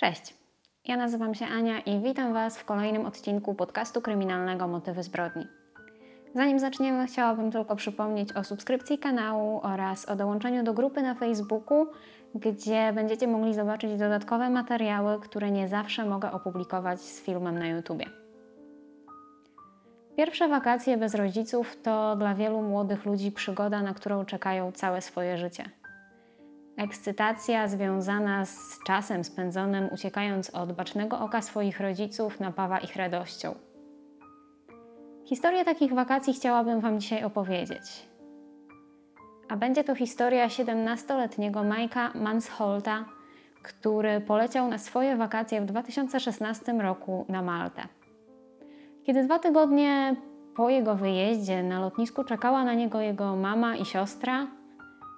Cześć, ja nazywam się Ania i witam Was w kolejnym odcinku podcastu kryminalnego Motywy zbrodni. Zanim zaczniemy, chciałabym tylko przypomnieć o subskrypcji kanału oraz o dołączeniu do grupy na Facebooku, gdzie będziecie mogli zobaczyć dodatkowe materiały, które nie zawsze mogę opublikować z filmem na YouTube. Pierwsze wakacje bez rodziców to dla wielu młodych ludzi przygoda, na którą czekają całe swoje życie. Ekscytacja związana z czasem spędzonym uciekając od bacznego oka swoich rodziców napawa ich radością. Historię takich wakacji chciałabym Wam dzisiaj opowiedzieć. A będzie to historia 17-letniego Majka Mansholta, który poleciał na swoje wakacje w 2016 roku na Maltę. Kiedy dwa tygodnie po jego wyjeździe na lotnisku czekała na niego jego mama i siostra,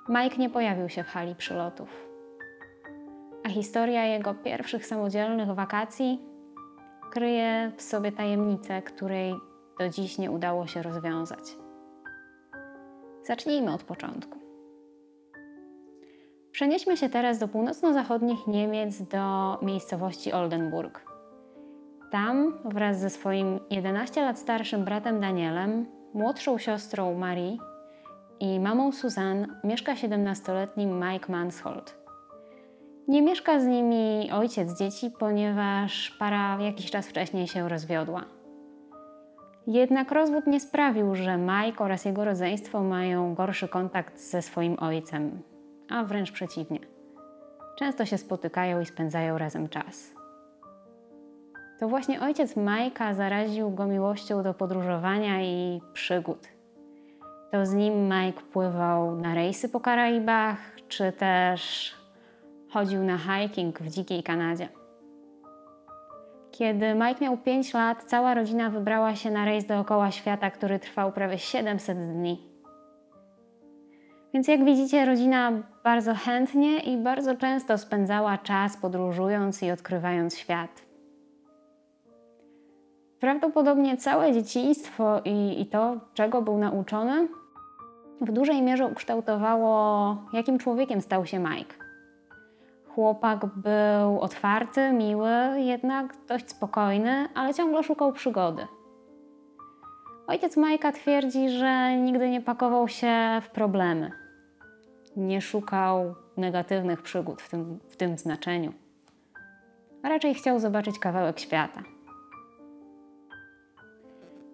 Mike nie pojawił się w hali przylotów. A historia jego pierwszych samodzielnych wakacji kryje w sobie tajemnicę, której do dziś nie udało się rozwiązać. Zacznijmy od początku. Przenieśmy się teraz do północno-zachodnich Niemiec, do miejscowości Oldenburg. Tam wraz ze swoim 11 lat starszym bratem Danielem, młodszą siostrą Marie i mamą Suzanne mieszka 17-letni Mike Manshold. Nie mieszka z nimi ojciec dzieci, ponieważ para jakiś czas wcześniej się rozwiodła. Jednak rozwód nie sprawił, że Mike oraz jego rodzeństwo mają gorszy kontakt ze swoim ojcem, a wręcz przeciwnie. Często się spotykają i spędzają razem czas. To właśnie ojciec Majka zaraził go miłością do podróżowania i przygód. To z nim Mike pływał na rejsy po Karaibach, czy też chodził na hiking w dzikiej Kanadzie. Kiedy Mike miał 5 lat, cała rodzina wybrała się na rejs dookoła świata, który trwał prawie 700 dni. Więc jak widzicie, rodzina bardzo chętnie i bardzo często spędzała czas podróżując i odkrywając świat. Prawdopodobnie całe dzieciństwo i, i to, czego był nauczony, w dużej mierze ukształtowało, jakim człowiekiem stał się Mike. Chłopak był otwarty, miły, jednak dość spokojny, ale ciągle szukał przygody. Ojciec Majka twierdzi, że nigdy nie pakował się w problemy. Nie szukał negatywnych przygód w tym, w tym znaczeniu. Raczej chciał zobaczyć kawałek świata.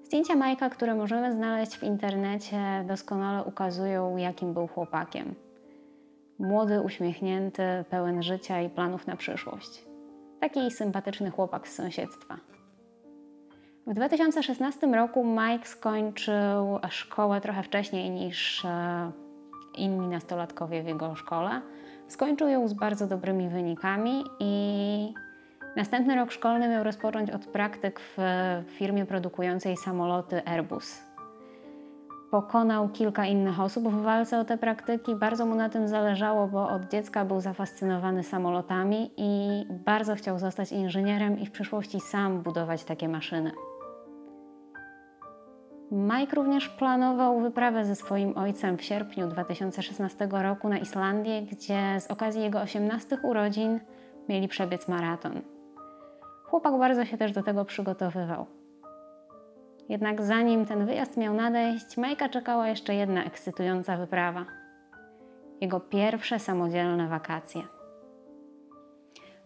Zdjęcia Majka, które możemy znaleźć w internecie, doskonale ukazują, jakim był chłopakiem. Młody, uśmiechnięty, pełen życia i planów na przyszłość. Taki sympatyczny chłopak z sąsiedztwa. W 2016 roku Mike skończył szkołę trochę wcześniej niż e, inni nastolatkowie w jego szkole. Skończył ją z bardzo dobrymi wynikami i Następny rok szkolny miał rozpocząć od praktyk w firmie produkującej samoloty Airbus. Pokonał kilka innych osób w walce o te praktyki. Bardzo mu na tym zależało, bo od dziecka był zafascynowany samolotami i bardzo chciał zostać inżynierem i w przyszłości sam budować takie maszyny. Mike również planował wyprawę ze swoim ojcem w sierpniu 2016 roku na Islandię, gdzie z okazji jego 18 urodzin mieli przebiec maraton. Chłopak bardzo się też do tego przygotowywał. Jednak zanim ten wyjazd miał nadejść, Majka czekała jeszcze jedna ekscytująca wyprawa. Jego pierwsze samodzielne wakacje.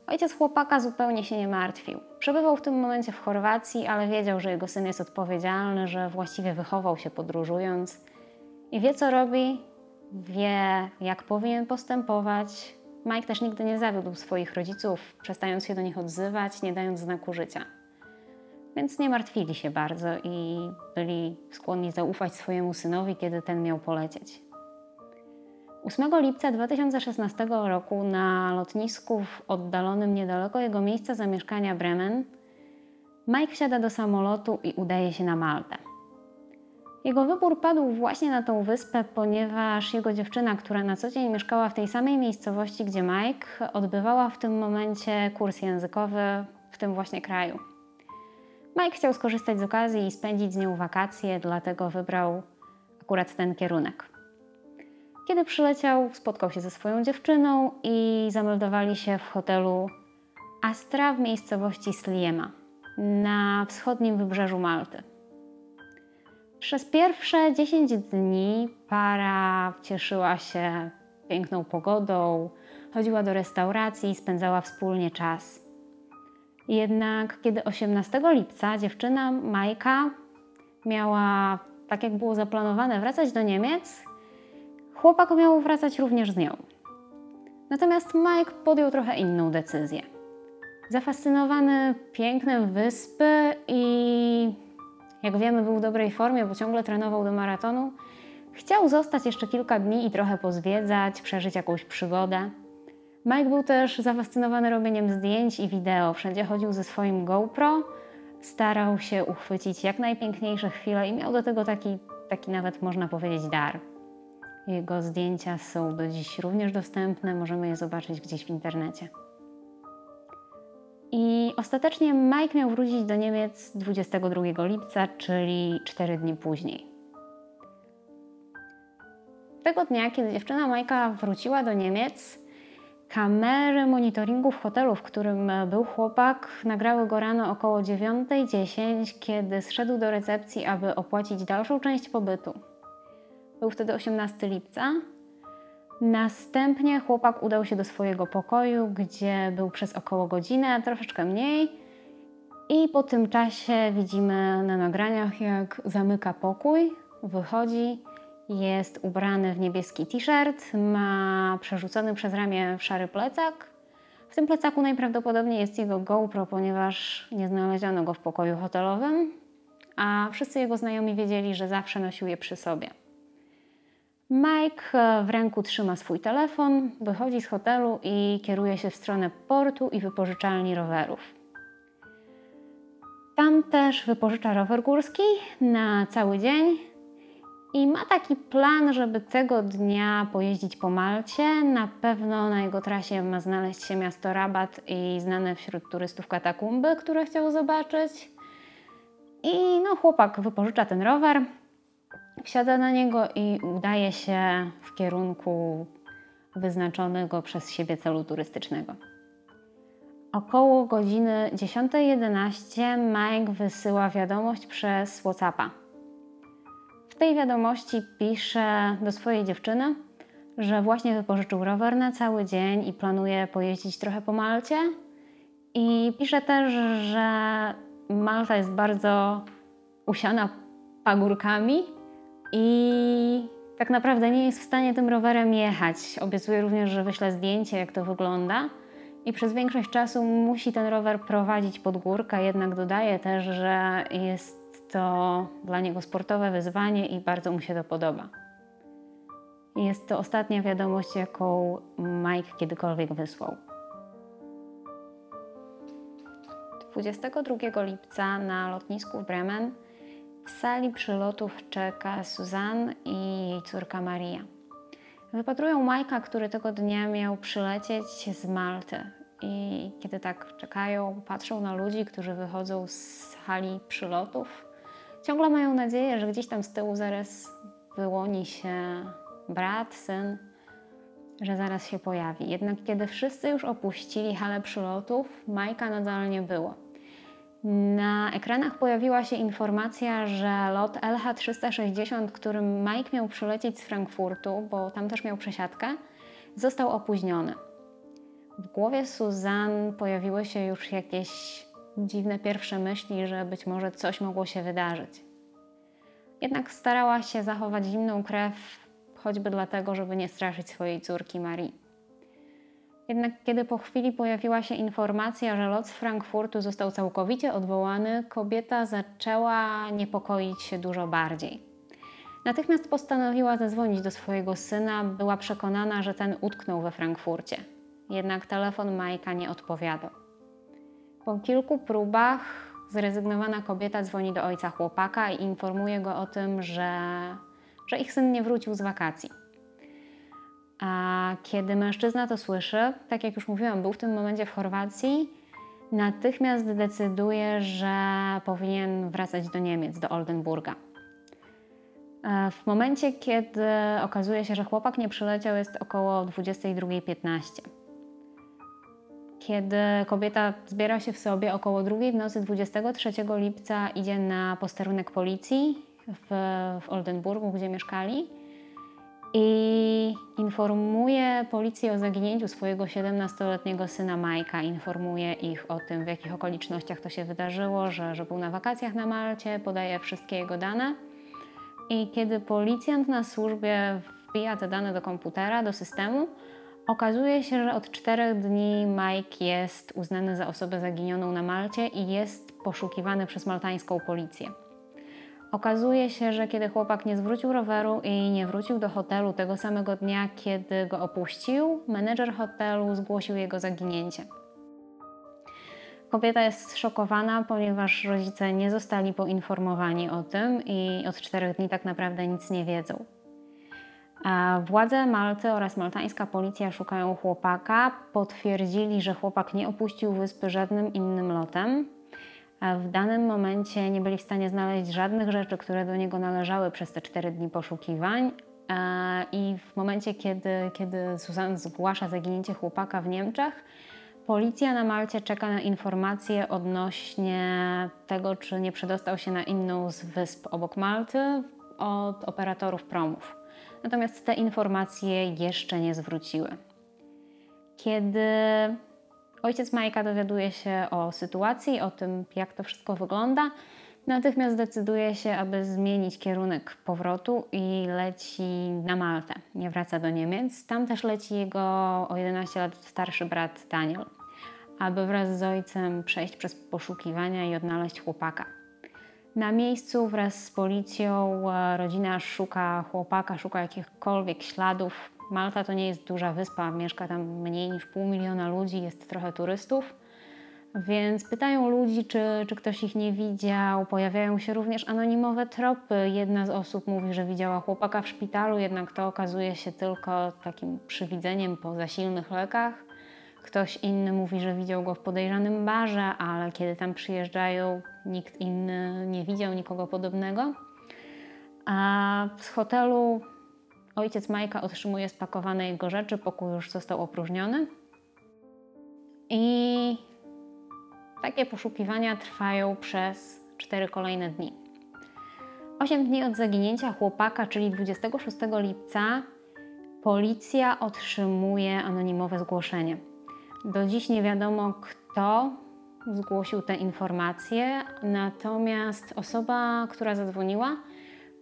Ojciec chłopaka zupełnie się nie martwił. Przebywał w tym momencie w Chorwacji, ale wiedział, że jego syn jest odpowiedzialny, że właściwie wychował się podróżując i wie co robi, wie jak powinien postępować, Mike też nigdy nie zawiódł swoich rodziców, przestając się do nich odzywać, nie dając znaku życia. Więc nie martwili się bardzo i byli skłonni zaufać swojemu synowi, kiedy ten miał polecieć. 8 lipca 2016 roku na lotnisku w oddalonym niedaleko jego miejsca zamieszkania Bremen Mike wsiada do samolotu i udaje się na Maltę. Jego wybór padł właśnie na tą wyspę, ponieważ jego dziewczyna, która na co dzień mieszkała w tej samej miejscowości, gdzie Mike, odbywała w tym momencie kurs językowy w tym właśnie kraju. Mike chciał skorzystać z okazji i spędzić z nią wakacje, dlatego wybrał akurat ten kierunek. Kiedy przyleciał, spotkał się ze swoją dziewczyną i zameldowali się w hotelu Astra w miejscowości Sliema na wschodnim wybrzeżu Malty. Przez pierwsze 10 dni para cieszyła się piękną pogodą, chodziła do restauracji i spędzała wspólnie czas. Jednak kiedy 18 lipca dziewczyna Majka miała, tak jak było zaplanowane, wracać do Niemiec, chłopak miał wracać również z nią. Natomiast Mike podjął trochę inną decyzję. Zafascynowany pięknem wyspy i jak wiemy, był w dobrej formie, bo ciągle trenował do maratonu, chciał zostać jeszcze kilka dni i trochę pozwiedzać, przeżyć jakąś przygodę. Mike był też zafascynowany robieniem zdjęć i wideo. Wszędzie chodził ze swoim GoPro, starał się uchwycić jak najpiękniejsze chwile i miał do tego taki, taki nawet można powiedzieć dar. Jego zdjęcia są do dziś również dostępne, możemy je zobaczyć gdzieś w internecie. I ostatecznie Mike miał wrócić do Niemiec 22 lipca, czyli 4 dni później. Tego dnia, kiedy dziewczyna Majka wróciła do Niemiec, kamery monitoringu w hotelu, w którym był chłopak, nagrały go rano około 9.10, kiedy zszedł do recepcji, aby opłacić dalszą część pobytu. Był wtedy 18 lipca. Następnie chłopak udał się do swojego pokoju, gdzie był przez około godzinę, troszeczkę mniej. I po tym czasie widzimy na nagraniach, jak zamyka pokój, wychodzi, jest ubrany w niebieski t-shirt, ma przerzucony przez ramię szary plecak. W tym plecaku najprawdopodobniej jest jego GoPro, ponieważ nie znaleziono go w pokoju hotelowym, a wszyscy jego znajomi wiedzieli, że zawsze nosił je przy sobie. Mike e, w ręku trzyma swój telefon, wychodzi z hotelu i kieruje się w stronę portu i wypożyczalni rowerów. Tam też wypożycza rower górski na cały dzień i ma taki plan, żeby tego dnia pojeździć po Malcie. Na pewno na jego trasie ma znaleźć się miasto Rabat i znane wśród turystów katakumby, które chciał zobaczyć. I no, chłopak wypożycza ten rower, Wsiada na niego i udaje się w kierunku wyznaczonego przez siebie celu turystycznego. Około godziny 10.11 Mike wysyła wiadomość przez WhatsAppa. W tej wiadomości pisze do swojej dziewczyny, że właśnie wypożyczył rower na cały dzień i planuje pojeździć trochę po Malcie. I pisze też, że Malta jest bardzo usiana pagórkami i tak naprawdę nie jest w stanie tym rowerem jechać. Obiecuje również, że wyśle zdjęcie, jak to wygląda. I przez większość czasu musi ten rower prowadzić pod górkę, jednak dodaje też, że jest to dla niego sportowe wyzwanie i bardzo mu się to podoba. Jest to ostatnia wiadomość, jaką Mike kiedykolwiek wysłał. 22 lipca na lotnisku w Bremen w sali przylotów czeka Suzanne i jej córka Maria. Wypatrują Majka, który tego dnia miał przylecieć z Malty. I kiedy tak czekają, patrzą na ludzi, którzy wychodzą z hali przylotów. Ciągle mają nadzieję, że gdzieś tam z tyłu zaraz wyłoni się brat, syn, że zaraz się pojawi. Jednak kiedy wszyscy już opuścili halę przylotów, Majka nadal nie było. Na ekranach pojawiła się informacja, że lot LH360, którym Mike miał przylecieć z Frankfurtu, bo tam też miał przesiadkę, został opóźniony. W głowie Suzanne pojawiły się już jakieś dziwne pierwsze myśli, że być może coś mogło się wydarzyć. Jednak starała się zachować zimną krew, choćby dlatego, żeby nie straszyć swojej córki Marii. Jednak kiedy po chwili pojawiła się informacja, że lot z Frankfurtu został całkowicie odwołany, kobieta zaczęła niepokoić się dużo bardziej. Natychmiast postanowiła zadzwonić do swojego syna, była przekonana, że ten utknął we Frankfurcie. Jednak telefon Majka nie odpowiadał. Po kilku próbach zrezygnowana kobieta dzwoni do ojca chłopaka i informuje go o tym, że, że ich syn nie wrócił z wakacji. A kiedy mężczyzna to słyszy, tak jak już mówiłam, był w tym momencie w Chorwacji, natychmiast decyduje, że powinien wracać do Niemiec, do Oldenburga. E, w momencie, kiedy okazuje się, że chłopak nie przyleciał, jest około 22.15. Kiedy kobieta zbiera się w sobie około drugiej w nocy 23 lipca, idzie na posterunek policji w, w Oldenburgu, gdzie mieszkali i informuje policję o zaginięciu swojego 17-letniego syna Majka. Informuje ich o tym, w jakich okolicznościach to się wydarzyło, że, że był na wakacjach na Malcie, podaje wszystkie jego dane. I kiedy policjant na służbie wbija te dane do komputera, do systemu, okazuje się, że od czterech dni Mike jest uznany za osobę zaginioną na Malcie i jest poszukiwany przez maltańską policję. Okazuje się, że kiedy chłopak nie zwrócił roweru i nie wrócił do hotelu tego samego dnia, kiedy go opuścił, menedżer hotelu zgłosił jego zaginięcie. Kobieta jest zszokowana, ponieważ rodzice nie zostali poinformowani o tym i od czterech dni tak naprawdę nic nie wiedzą. Władze Malty oraz maltańska policja szukają chłopaka. Potwierdzili, że chłopak nie opuścił wyspy żadnym innym lotem. W danym momencie nie byli w stanie znaleźć żadnych rzeczy, które do niego należały przez te cztery dni poszukiwań. I w momencie, kiedy, kiedy Susan zgłasza zaginięcie chłopaka w Niemczech, policja na Malcie czeka na informacje odnośnie tego, czy nie przedostał się na inną z wysp obok Malty od operatorów promów. Natomiast te informacje jeszcze nie zwróciły. Kiedy Ojciec Majka dowiaduje się o sytuacji, o tym, jak to wszystko wygląda. Natychmiast decyduje się, aby zmienić kierunek powrotu i leci na Maltę. Nie wraca do Niemiec. Tam też leci jego o 11 lat starszy brat Daniel, aby wraz z ojcem przejść przez poszukiwania i odnaleźć chłopaka. Na miejscu wraz z policją e, rodzina szuka chłopaka, szuka jakichkolwiek śladów Malta to nie jest duża wyspa, mieszka tam mniej niż pół miliona ludzi, jest trochę turystów. Więc pytają ludzi, czy, czy ktoś ich nie widział. Pojawiają się również anonimowe tropy. Jedna z osób mówi, że widziała chłopaka w szpitalu, jednak to okazuje się tylko takim przywidzeniem po zasilnych lekach. Ktoś inny mówi, że widział go w podejrzanym barze, ale kiedy tam przyjeżdżają, nikt inny nie widział nikogo podobnego. A z hotelu Ojciec Majka otrzymuje spakowane jego rzeczy, pokój już został opróżniony. I takie poszukiwania trwają przez cztery kolejne dni. Osiem dni od zaginięcia chłopaka, czyli 26 lipca, policja otrzymuje anonimowe zgłoszenie. Do dziś nie wiadomo, kto zgłosił te informacje, natomiast osoba, która zadzwoniła,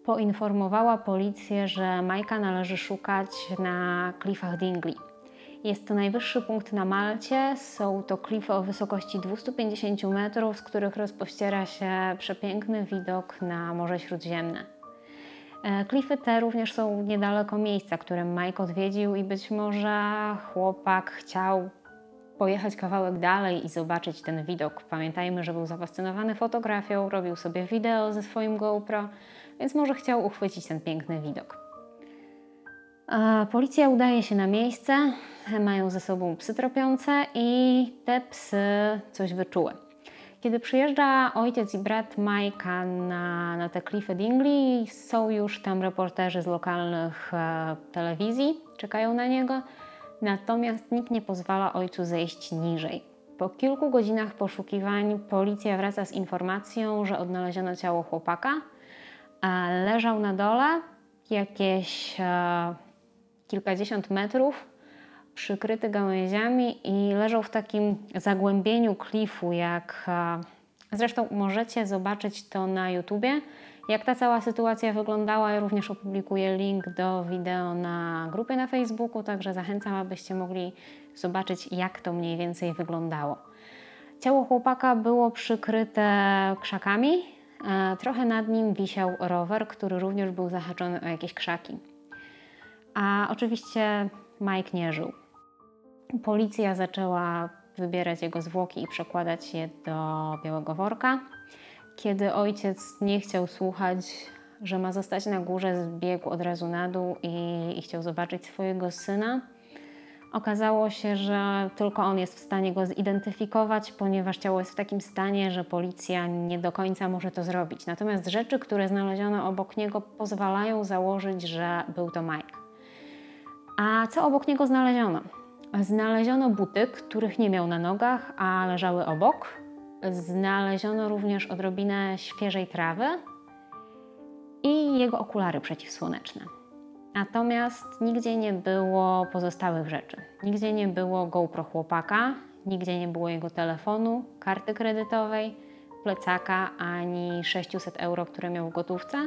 poinformowała policję, że Majka należy szukać na klifach Dingley. Jest to najwyższy punkt na Malcie. Są to klify o wysokości 250 metrów, z których rozpościera się przepiękny widok na Morze Śródziemne. E, klify te również są niedaleko miejsca, którym Mike odwiedził i być może chłopak chciał pojechać kawałek dalej i zobaczyć ten widok. Pamiętajmy, że był zafascynowany fotografią, robił sobie wideo ze swoim GoPro, więc może chciał uchwycić ten piękny widok. Policja udaje się na miejsce, mają ze sobą psy tropiące i te psy coś wyczuły. Kiedy przyjeżdża ojciec i brat Majka na, na te klify Dingley, są już tam reporterzy z lokalnych e, telewizji, czekają na niego, natomiast nikt nie pozwala ojcu zejść niżej. Po kilku godzinach poszukiwań policja wraca z informacją, że odnaleziono ciało chłopaka – leżał na dole jakieś e, kilkadziesiąt metrów, przykryty gałęziami i leżał w takim zagłębieniu klifu, jak e, zresztą możecie zobaczyć to na YouTubie. Jak ta cała sytuacja wyglądała, ja również opublikuję link do wideo na grupie na Facebooku, także zachęcam, abyście mogli zobaczyć, jak to mniej więcej wyglądało. Ciało chłopaka było przykryte krzakami, Trochę nad nim wisiał rower, który również był zahaczony o jakieś krzaki. A oczywiście Mike nie żył. Policja zaczęła wybierać jego zwłoki i przekładać je do białego worka. Kiedy ojciec nie chciał słuchać, że ma zostać na górze, zbiegł od razu na dół i, i chciał zobaczyć swojego syna. Okazało się, że tylko on jest w stanie go zidentyfikować, ponieważ ciało jest w takim stanie, że policja nie do końca może to zrobić. Natomiast rzeczy, które znaleziono obok niego, pozwalają założyć, że był to Mike. A co obok niego znaleziono? Znaleziono buty, których nie miał na nogach, a leżały obok. Znaleziono również odrobinę świeżej trawy i jego okulary przeciwsłoneczne. Natomiast nigdzie nie było pozostałych rzeczy. Nigdzie nie było GoPro chłopaka, nigdzie nie było jego telefonu, karty kredytowej, plecaka ani 600 euro, które miał w gotówce.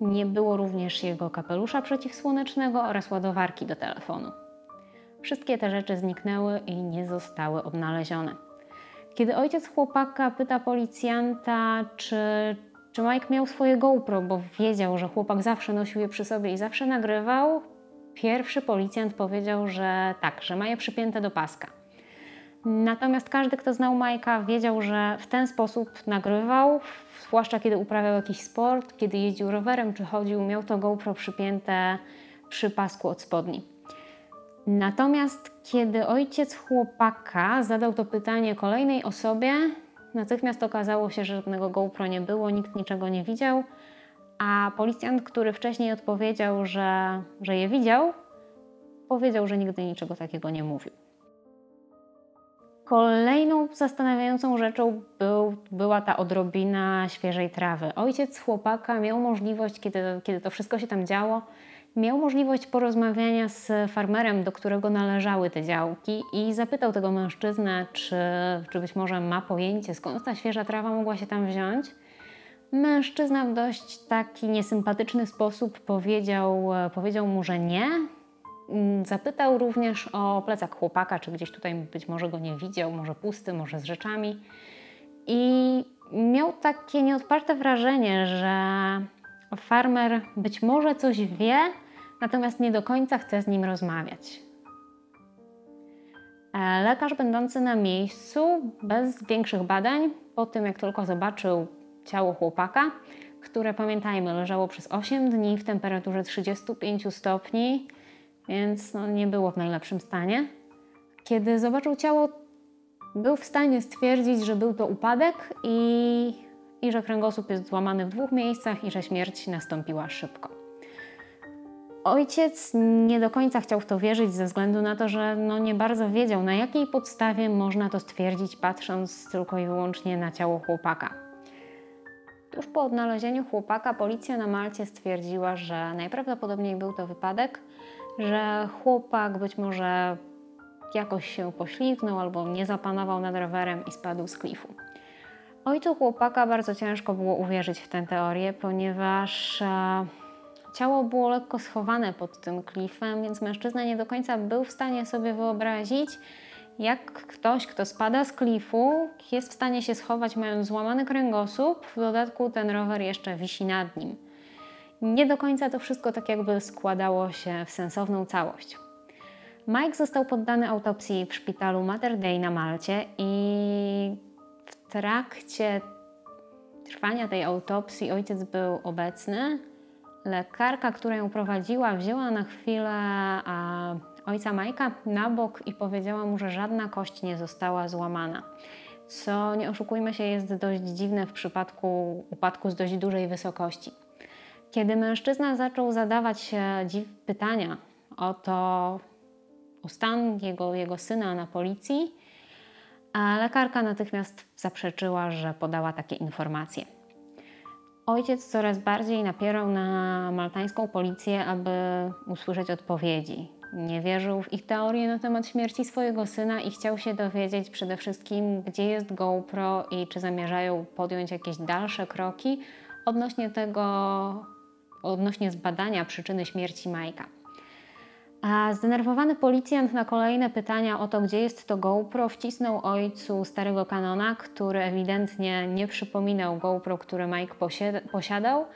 Nie było również jego kapelusza przeciwsłonecznego oraz ładowarki do telefonu. Wszystkie te rzeczy zniknęły i nie zostały odnalezione. Kiedy ojciec chłopaka pyta policjanta, czy, czy Mike miał swoje GoPro, bo wiedział, że chłopak zawsze nosił je przy sobie i zawsze nagrywał, pierwszy policjant powiedział, że tak, że ma je przypięte do paska. Natomiast każdy, kto znał Majka, wiedział, że w ten sposób nagrywał, zwłaszcza kiedy uprawiał jakiś sport, kiedy jeździł rowerem czy chodził, miał to GoPro przypięte przy pasku od spodni. Natomiast kiedy ojciec chłopaka zadał to pytanie kolejnej osobie, natychmiast okazało się, że żadnego GoPro nie było, nikt niczego nie widział, a policjant, który wcześniej odpowiedział, że, że je widział, powiedział, że nigdy niczego takiego nie mówił. Kolejną zastanawiającą rzeczą był, była ta odrobina świeżej trawy. Ojciec chłopaka miał możliwość, kiedy, kiedy to wszystko się tam działo, miał możliwość porozmawiania z farmerem, do którego należały te działki i zapytał tego mężczyznę, czy, czy być może ma pojęcie, skąd ta świeża trawa mogła się tam wziąć. Mężczyzna w dość taki niesympatyczny sposób powiedział, powiedział mu, że nie. Zapytał również o plecak chłopaka, czy gdzieś tutaj być może go nie widział, może pusty, może z rzeczami. I miał takie nieodparte wrażenie, że farmer być może coś wie, natomiast nie do końca chce z nim rozmawiać. E, lekarz będący na miejscu, bez większych badań, po tym jak tylko zobaczył ciało chłopaka, które pamiętajmy, leżało przez 8 dni w temperaturze 35 stopni, więc no, nie było w najlepszym stanie. Kiedy zobaczył ciało, był w stanie stwierdzić, że był to upadek i, i że kręgosłup jest złamany w dwóch miejscach i że śmierć nastąpiła szybko. Ojciec nie do końca chciał w to wierzyć ze względu na to, że no nie bardzo wiedział, na jakiej podstawie można to stwierdzić, patrząc tylko i wyłącznie na ciało chłopaka. Tuż po odnalezieniu chłopaka policja na Malcie stwierdziła, że najprawdopodobniej był to wypadek, że chłopak być może jakoś się poślizgnął albo nie zapanował nad rowerem i spadł z klifu. Ojcu chłopaka bardzo ciężko było uwierzyć w tę teorię, ponieważ e, Ciało było lekko schowane pod tym klifem, więc mężczyzna nie do końca był w stanie sobie wyobrazić, jak ktoś, kto spada z klifu, jest w stanie się schować, mając złamany kręgosłup, w dodatku ten rower jeszcze wisi nad nim. Nie do końca to wszystko tak jakby składało się w sensowną całość. Mike został poddany autopsji w szpitalu Mater Dei na Malcie i w trakcie trwania tej autopsji ojciec był obecny, Lekarka, która ją prowadziła, wzięła na chwilę ojca Majka na bok i powiedziała mu, że żadna kość nie została złamana. Co, nie oszukujmy się, jest dość dziwne w przypadku upadku z dość dużej wysokości. Kiedy mężczyzna zaczął zadawać pytania o to, o stan jego, jego syna na policji, a lekarka natychmiast zaprzeczyła, że podała takie informacje. Ojciec coraz bardziej napierał na maltańską policję, aby usłyszeć odpowiedzi. Nie wierzył w ich teorię na temat śmierci swojego syna i chciał się dowiedzieć przede wszystkim, gdzie jest GoPro i czy zamierzają podjąć jakieś dalsze kroki odnośnie tego, odnośnie zbadania przyczyny śmierci Majka. A zdenerwowany policjant na kolejne pytania o to, gdzie jest to GoPro, wcisnął ojcu starego kanona, który ewidentnie nie przypominał GoPro, które Mike posiadał,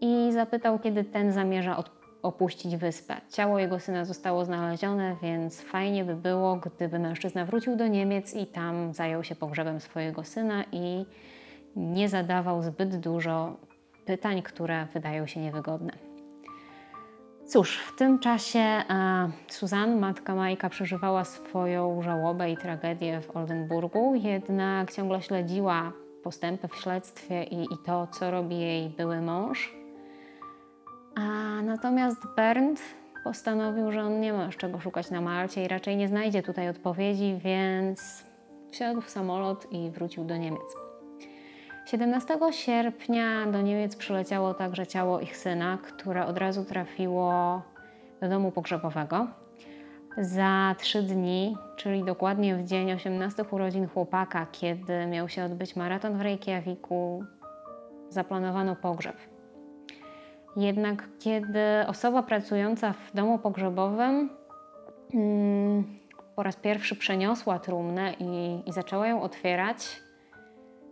i zapytał, kiedy ten zamierza opuścić wyspę. Ciało jego syna zostało znalezione, więc fajnie by było, gdyby mężczyzna wrócił do Niemiec i tam zajął się pogrzebem swojego syna i nie zadawał zbyt dużo pytań, które wydają się niewygodne. Cóż, w tym czasie e, Suzanne, matka Majka, przeżywała swoją żałobę i tragedię w Oldenburgu, jednak ciągle śledziła postępy w śledztwie i, i to, co robi jej były mąż. A natomiast Bernd postanowił, że on nie ma już czego szukać na Malcie i raczej nie znajdzie tutaj odpowiedzi, więc wsiadł w samolot i wrócił do Niemiec. 17 sierpnia do Niemiec przyleciało także ciało ich syna, które od razu trafiło do domu pogrzebowego. Za trzy dni, czyli dokładnie w dzień 18 urodzin chłopaka, kiedy miał się odbyć maraton w Reykjaviku, zaplanowano pogrzeb. Jednak kiedy osoba pracująca w domu pogrzebowym mm, po raz pierwszy przeniosła trumnę i, i zaczęła ją otwierać,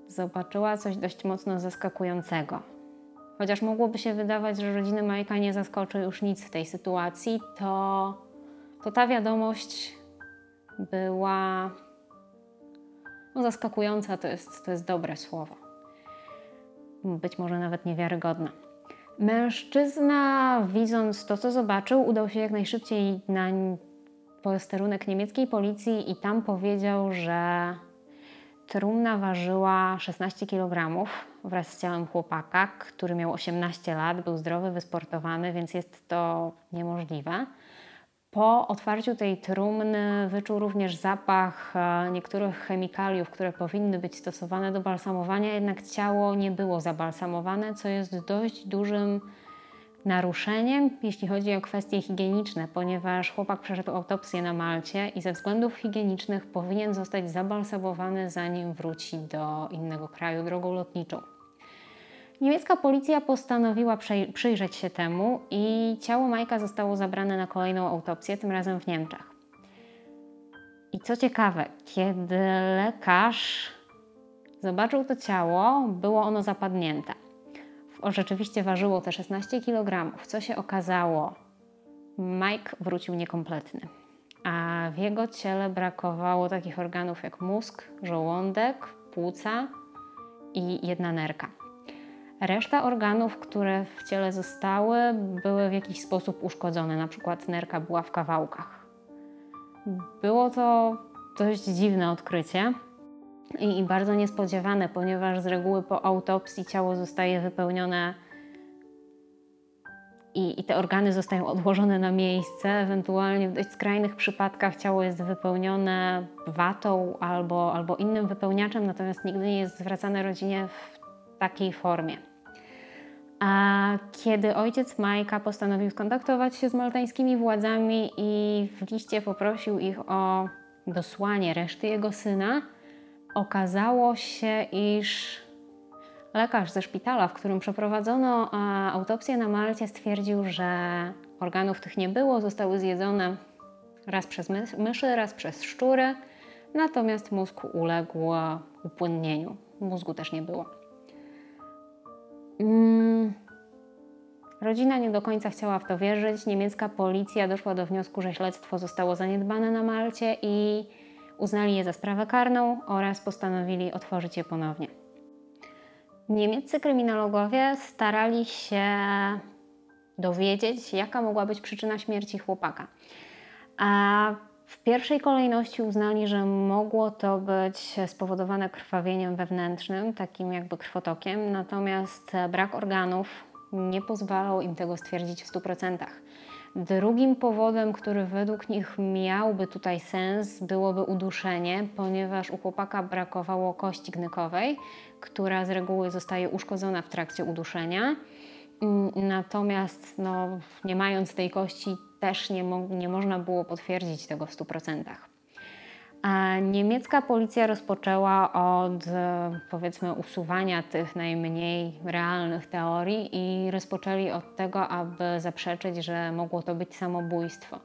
zobaczyła coś dość mocno zaskakującego. Chociaż mogłoby się wydawać, że rodziny Majka nie zaskoczy już nic w tej sytuacji, to, to ta wiadomość była no, zaskakująca, to jest, to jest dobre słowo. Być może nawet niewiarygodna. Mężczyzna, widząc to, co zobaczył, udał się jak najszybciej na posterunek niemieckiej policji i tam powiedział, że trumna ważyła 16 kg wraz z ciałem chłopaka, który miał 18 lat, był zdrowy, wysportowany, więc jest to niemożliwe. Po otwarciu tej trumny wyczuł również zapach e, niektórych chemikaliów, które powinny być stosowane do balsamowania, jednak ciało nie było zabalsamowane, co jest dość dużym naruszeniem, jeśli chodzi o kwestie higieniczne, ponieważ chłopak przeszedł autopsję na Malcie i ze względów higienicznych powinien zostać zabalsamowany, zanim wróci do innego kraju drogą lotniczą. Niemiecka policja postanowiła przyjrzeć się temu i ciało Majka zostało zabrane na kolejną autopsję, tym razem w Niemczech. I co ciekawe, kiedy lekarz zobaczył to ciało, było ono zapadnięte. Rzeczywiście ważyło te 16 kg. Co się okazało? Mike wrócił niekompletny, a w jego ciele brakowało takich organów jak mózg, żołądek, płuca i jedna nerka. Reszta organów, które w ciele zostały, były w jakiś sposób uszkodzone, na przykład nerka była w kawałkach. Było to dość dziwne odkrycie i, i bardzo niespodziewane, ponieważ z reguły po autopsji ciało zostaje wypełnione i, i, te organy zostają odłożone na miejsce. Ewentualnie w dość skrajnych przypadkach ciało jest wypełnione watą albo, albo innym wypełniaczem, natomiast nigdy nie jest zwracane rodzinie w takiej formie. A kiedy ojciec Majka postanowił skontaktować się z maltańskimi władzami i w liście poprosił ich o dosłanie reszty jego syna, okazało się, iż lekarz ze szpitala, w którym przeprowadzono autopsję na Malcie, stwierdził, że organów tych nie było, zostały zjedzone raz przez myszy, raz przez szczury, natomiast mózg uległ upłynnieniu. Mózgu też nie było. Mm. Rodzina nie do końca chciała w to wierzyć. Niemiecka policja doszła do wniosku, że śledztwo zostało zaniedbane na Malcie i uznali je za sprawę karną oraz postanowili otworzyć je ponownie. Niemieccy kryminologowie starali się dowiedzieć, jaka mogła być przyczyna śmierci chłopaka. A w pierwszej kolejności uznali, że mogło to być spowodowane krwawieniem wewnętrznym, takim jakby krwotokiem, natomiast brak organów nie pozwalał im tego stwierdzić w 100%. Drugim powodem, który według nich miałby tutaj sens, byłoby uduszenie, ponieważ u chłopaka brakowało kości gnykowej, która z reguły zostaje uszkodzona w trakcie uduszenia. Natomiast no, nie mając tej kości, też nie, mo nie można było potwierdzić tego w 100%. Niemiecka policja rozpoczęła od powiedzmy usuwania tych najmniej realnych teorii i rozpoczęli od tego, aby zaprzeczyć, że mogło to być samobójstwo.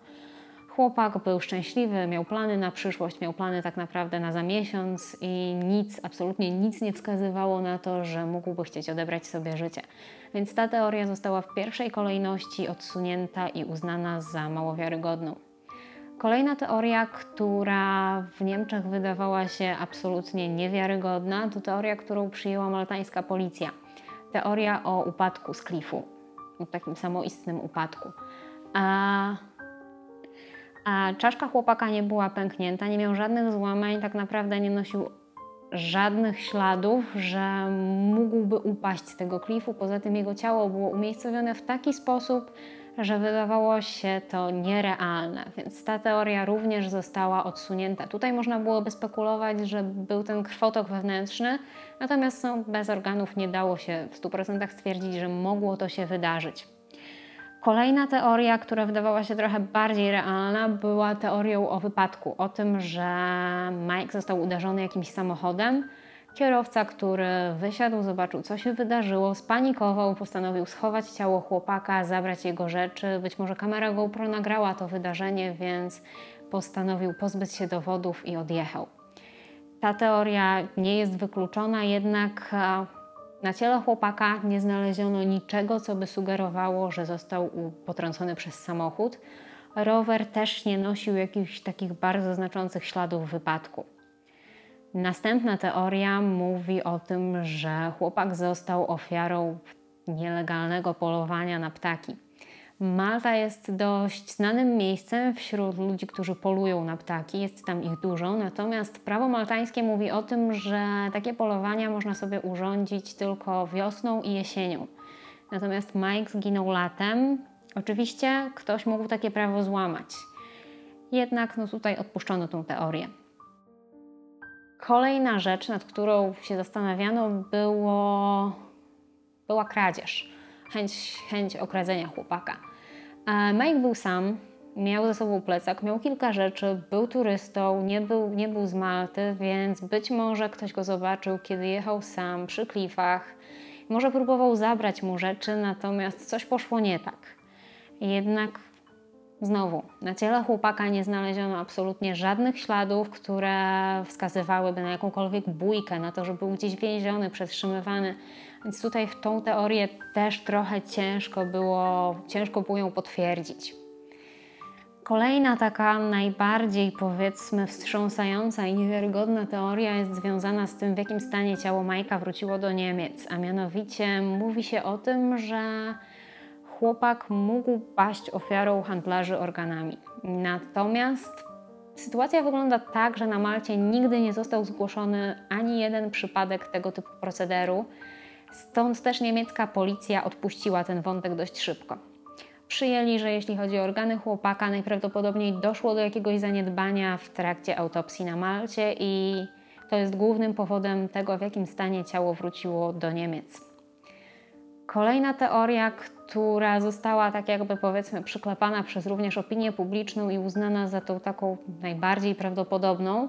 Chłopak był szczęśliwy, miał plany na przyszłość, miał plany tak naprawdę na za miesiąc i nic, absolutnie nic nie wskazywało na to, że mógłby chcieć odebrać sobie życie. Więc ta teoria została w pierwszej kolejności odsunięta i uznana za mało wiarygodną. Kolejna teoria, która w Niemczech wydawała się absolutnie niewiarygodna, to teoria, którą przyjęła maltańska policja. Teoria o upadku z klifu, o takim samoistnym upadku. A, a czaszka chłopaka nie była pęknięta, nie miał żadnych złamań, tak naprawdę nie nosił żadnych śladów, że mógłby upaść z tego klifu. Poza tym jego ciało było umiejscowione w taki sposób, że wydawało się to nierealne, więc ta teoria również została odsunięta. Tutaj można byłoby spekulować, że był ten krwotok wewnętrzny, natomiast no, bez organów nie dało się w 100% stwierdzić, że mogło to się wydarzyć. Kolejna teoria, która wydawała się trochę bardziej realna, była teorią o wypadku, o tym, że Mike został uderzony jakimś samochodem. Kierowca, który wysiadł, zobaczył, co się wydarzyło, spanikował, postanowił schować ciało chłopaka, zabrać jego rzeczy. Być może kamera GoPro nagrała to wydarzenie, więc postanowił pozbyć się dowodów i odjechał. Ta teoria nie jest wykluczona, jednak e, na ciele chłopaka nie znaleziono niczego, co by sugerowało, że został potrącony przez samochód. Rower też nie nosił jakichś takich bardzo znaczących śladów wypadku. Następna teoria mówi o tym, że chłopak został ofiarą nielegalnego polowania na ptaki. Malta jest dość znanym miejscem wśród ludzi, którzy polują na ptaki, jest tam ich dużo, natomiast prawo maltańskie mówi o tym, że takie polowania można sobie urządzić tylko wiosną i jesienią. Natomiast Mike zginął latem. Oczywiście ktoś mógł takie prawo złamać. Jednak no tutaj odpuszczono tą teorię. Kolejna rzecz, nad którą się zastanawiano, było, była kradzież. Chęć, chęć okradzenia chłopaka. Mike był sam, miał ze sobą plecak, miał kilka rzeczy, był turystą, nie był, nie był z Malty, więc być może ktoś go zobaczył, kiedy jechał sam przy klifach. Może próbował zabrać mu rzeczy, natomiast coś poszło nie tak. Jednak znowu, na ciele chłopaka nie znaleziono absolutnie żadnych śladów, które wskazywałyby na jakąkolwiek bójkę, na to, że był gdzieś więziony, przetrzymywany. Więc tutaj w tą teorię też trochę ciężko było, ciężko było ją potwierdzić. Kolejna taka najbardziej powiedzmy wstrząsająca i niewiarygodna teoria jest związana z tym, w jakim stanie ciało Majka wróciło do Niemiec, a mianowicie mówi się o tym, że chłopak mógł paść ofiarą handlarzy organami. Natomiast sytuacja wygląda tak, że na Malcie nigdy nie został zgłoszony ani jeden przypadek tego typu procederu. Stąd też niemiecka policja odpuściła ten wątek dość szybko. Przyjęli, że jeśli chodzi o organy chłopaka, najprawdopodobniej doszło do jakiegoś zaniedbania w trakcie autopsji na Malcie i to jest głównym powodem tego, w jakim stanie ciało wróciło do Niemiec. Kolejna teoria, która została tak jakby powiedzmy przyklepana przez również opinię publiczną i uznana za tą taką najbardziej prawdopodobną,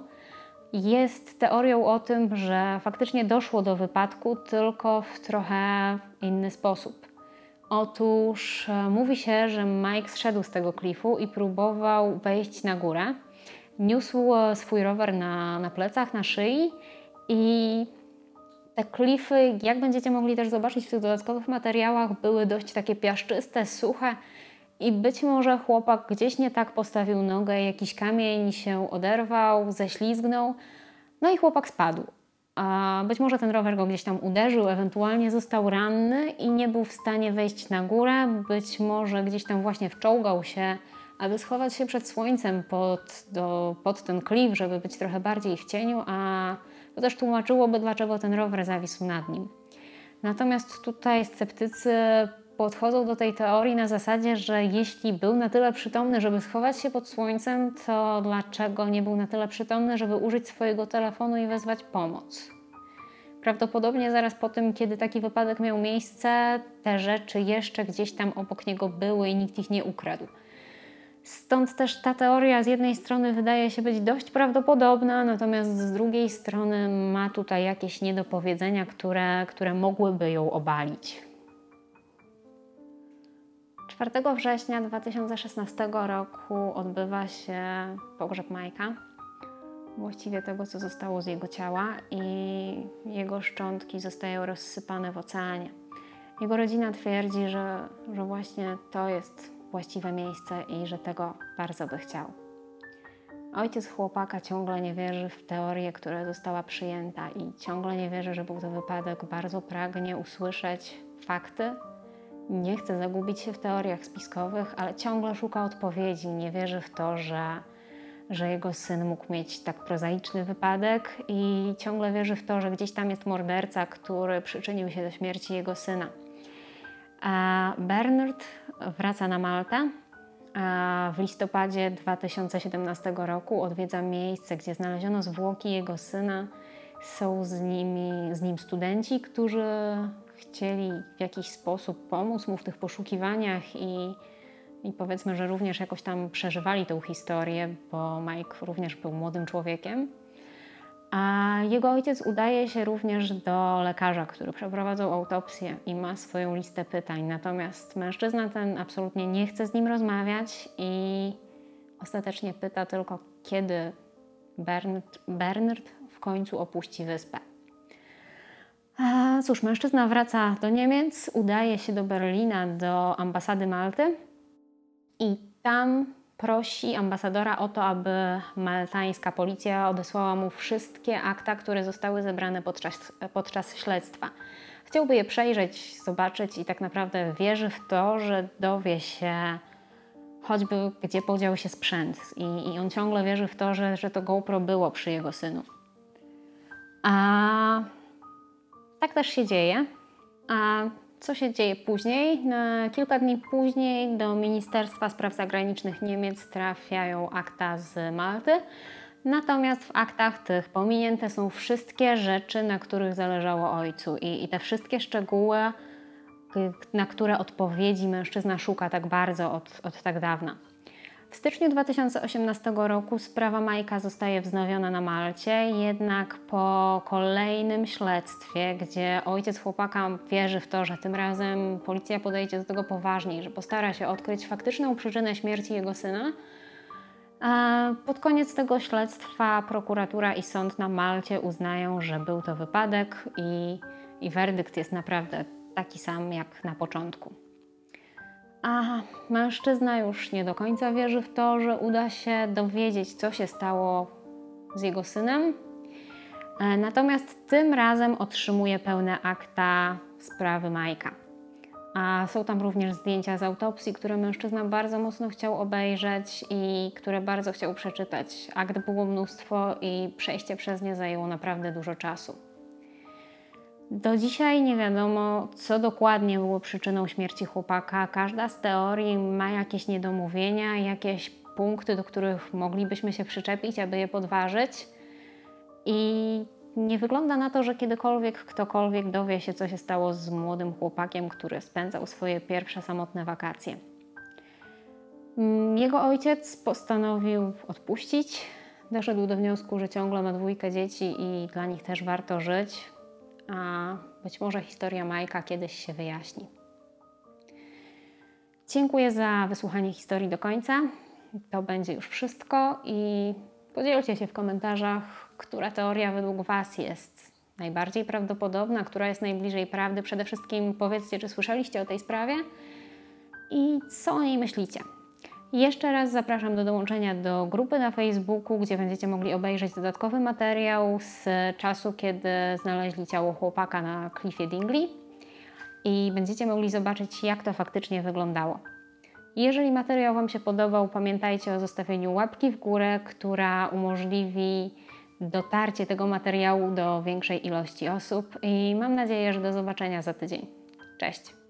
jest teorią o tym, że faktycznie doszło do wypadku, tylko w trochę inny sposób. Otóż e, mówi się, że Mike zszedł z tego klifu i próbował wejść na górę. Niósł e, swój rower na, na plecach, na szyi i te klify, jak będziecie mogli też zobaczyć w tych dodatkowych materiałach, były dość takie piaszczyste, suche i być może chłopak gdzieś nie tak postawił nogę, jakiś kamień się oderwał, ześlizgnął, no i chłopak spadł. A być może ten rower go gdzieś tam uderzył, ewentualnie został ranny i nie był w stanie wejść na górę. Być może gdzieś tam właśnie wczołgał się, aby schować się przed słońcem pod, do, pod ten klif, żeby być trochę bardziej w cieniu, a to też tłumaczyłoby, dlaczego ten rower zawisł nad nim. Natomiast tutaj sceptycy podchodzą do tej teorii na zasadzie, że jeśli był na tyle przytomny, żeby schować się pod słońcem, to dlaczego nie był na tyle przytomny, żeby użyć swojego telefonu i wezwać pomoc? Prawdopodobnie zaraz po tym, kiedy taki wypadek miał miejsce, te rzeczy jeszcze gdzieś tam obok niego były i nikt ich nie ukradł. Stąd też ta teoria z jednej strony wydaje się być dość prawdopodobna, natomiast z drugiej strony ma tutaj jakieś niedopowiedzenia, które, które mogłyby ją obalić. 4 września 2016 roku odbywa się pogrzeb Majka, właściwie tego, co zostało z jego ciała, i jego szczątki zostają rozsypane w oceanie. Jego rodzina twierdzi, że, że właśnie to jest właściwe miejsce i że tego bardzo by chciał. Ojciec chłopaka ciągle nie wierzy w teorię, która została przyjęta i ciągle nie wierzy, że był to wypadek. Bardzo pragnie usłyszeć fakty. Nie chce zagubić się w teoriach spiskowych, ale ciągle szuka odpowiedzi. Nie wierzy w to, że, że jego syn mógł mieć tak prozaiczny wypadek i ciągle wierzy w to, że gdzieś tam jest morderca, który przyczynił się do śmierci jego syna. Bernard wraca na Maltę. W listopadzie 2017 roku odwiedza miejsce, gdzie znaleziono zwłoki jego syna. Są z, nimi, z nim studenci, którzy chcieli w jakiś sposób pomóc mu w tych poszukiwaniach i, i powiedzmy, że również jakoś tam przeżywali tą historię, bo Mike również był młodym człowiekiem. A jego ojciec udaje się również do lekarza, który przeprowadzał autopsję i ma swoją listę pytań. Natomiast mężczyzna ten absolutnie nie chce z nim rozmawiać i ostatecznie pyta tylko, kiedy Bernard, Bernard w końcu opuści wyspę. A cóż, mężczyzna wraca do Niemiec, udaje się do Berlina, do ambasady Malty i tam prosi ambasadora o to, aby maltańska policja odesłała mu wszystkie akta, które zostały zebrane podczas, podczas śledztwa. Chciałby je przejrzeć, zobaczyć i tak naprawdę wierzy w to, że dowie się choćby gdzie podział się sprzęt i, i on ciągle wierzy w to, że, że to GoPro było przy jego synu. A tak też się dzieje. A co się dzieje później? Na kilka dni później do Ministerstwa Spraw Zagranicznych Niemiec trafiają akta z Malty. Natomiast w aktach tych pominięte są wszystkie rzeczy, na których zależało ojcu, i, i te wszystkie szczegóły, na które odpowiedzi mężczyzna szuka tak bardzo od, od tak dawna. W styczniu 2018 roku sprawa Majka zostaje wznowiona na Malcie, jednak po kolejnym śledztwie, gdzie ojciec chłopaka wierzy w to, że tym razem policja podejdzie do tego poważniej, że postara się odkryć faktyczną przyczynę śmierci jego syna, pod koniec tego śledztwa prokuratura i sąd na Malcie uznają, że był to wypadek i, i werdykt jest naprawdę taki sam jak na początku. A mężczyzna już nie do końca wierzy w to, że uda się dowiedzieć, co się stało z jego synem. E, natomiast tym razem otrzymuje pełne akta sprawy Majka. A są tam również zdjęcia z autopsji, które mężczyzna bardzo mocno chciał obejrzeć i które bardzo chciał przeczytać. Akt było mnóstwo i przejście przez nie zajęło naprawdę dużo czasu. Do dzisiaj nie wiadomo, co dokładnie było przyczyną śmierci chłopaka. Każda z teorii ma jakieś niedomówienia, jakieś punkty, do których moglibyśmy się przyczepić, aby je podważyć. I nie wygląda na to, że kiedykolwiek ktokolwiek dowie się, co się stało z młodym chłopakiem, który spędzał swoje pierwsze samotne wakacje. Mm, jego ojciec postanowił odpuścić. Doszedł do wniosku, że ciągle ma dwójkę dzieci i dla nich też warto żyć a być może historia Majka kiedyś się wyjaśni. Dziękuję za wysłuchanie historii do końca. To będzie już wszystko i podzielcie się w komentarzach, która teoria według Was jest najbardziej prawdopodobna, która jest najbliżej prawdy. Przede wszystkim powiedzcie, czy słyszeliście o tej sprawie i co o niej myślicie. Jeszcze raz zapraszam do dołączenia do grupy na Facebooku, gdzie będziecie mogli obejrzeć dodatkowy materiał z czasu, kiedy znaleźli ciało chłopaka na klifie Dingley i będziecie mogli zobaczyć, jak to faktycznie wyglądało. Jeżeli materiał Wam się podobał, pamiętajcie o zostawieniu łapki w górę, która umożliwi dotarcie tego materiału do większej ilości osób i mam nadzieję, że do zobaczenia za tydzień. Cześć!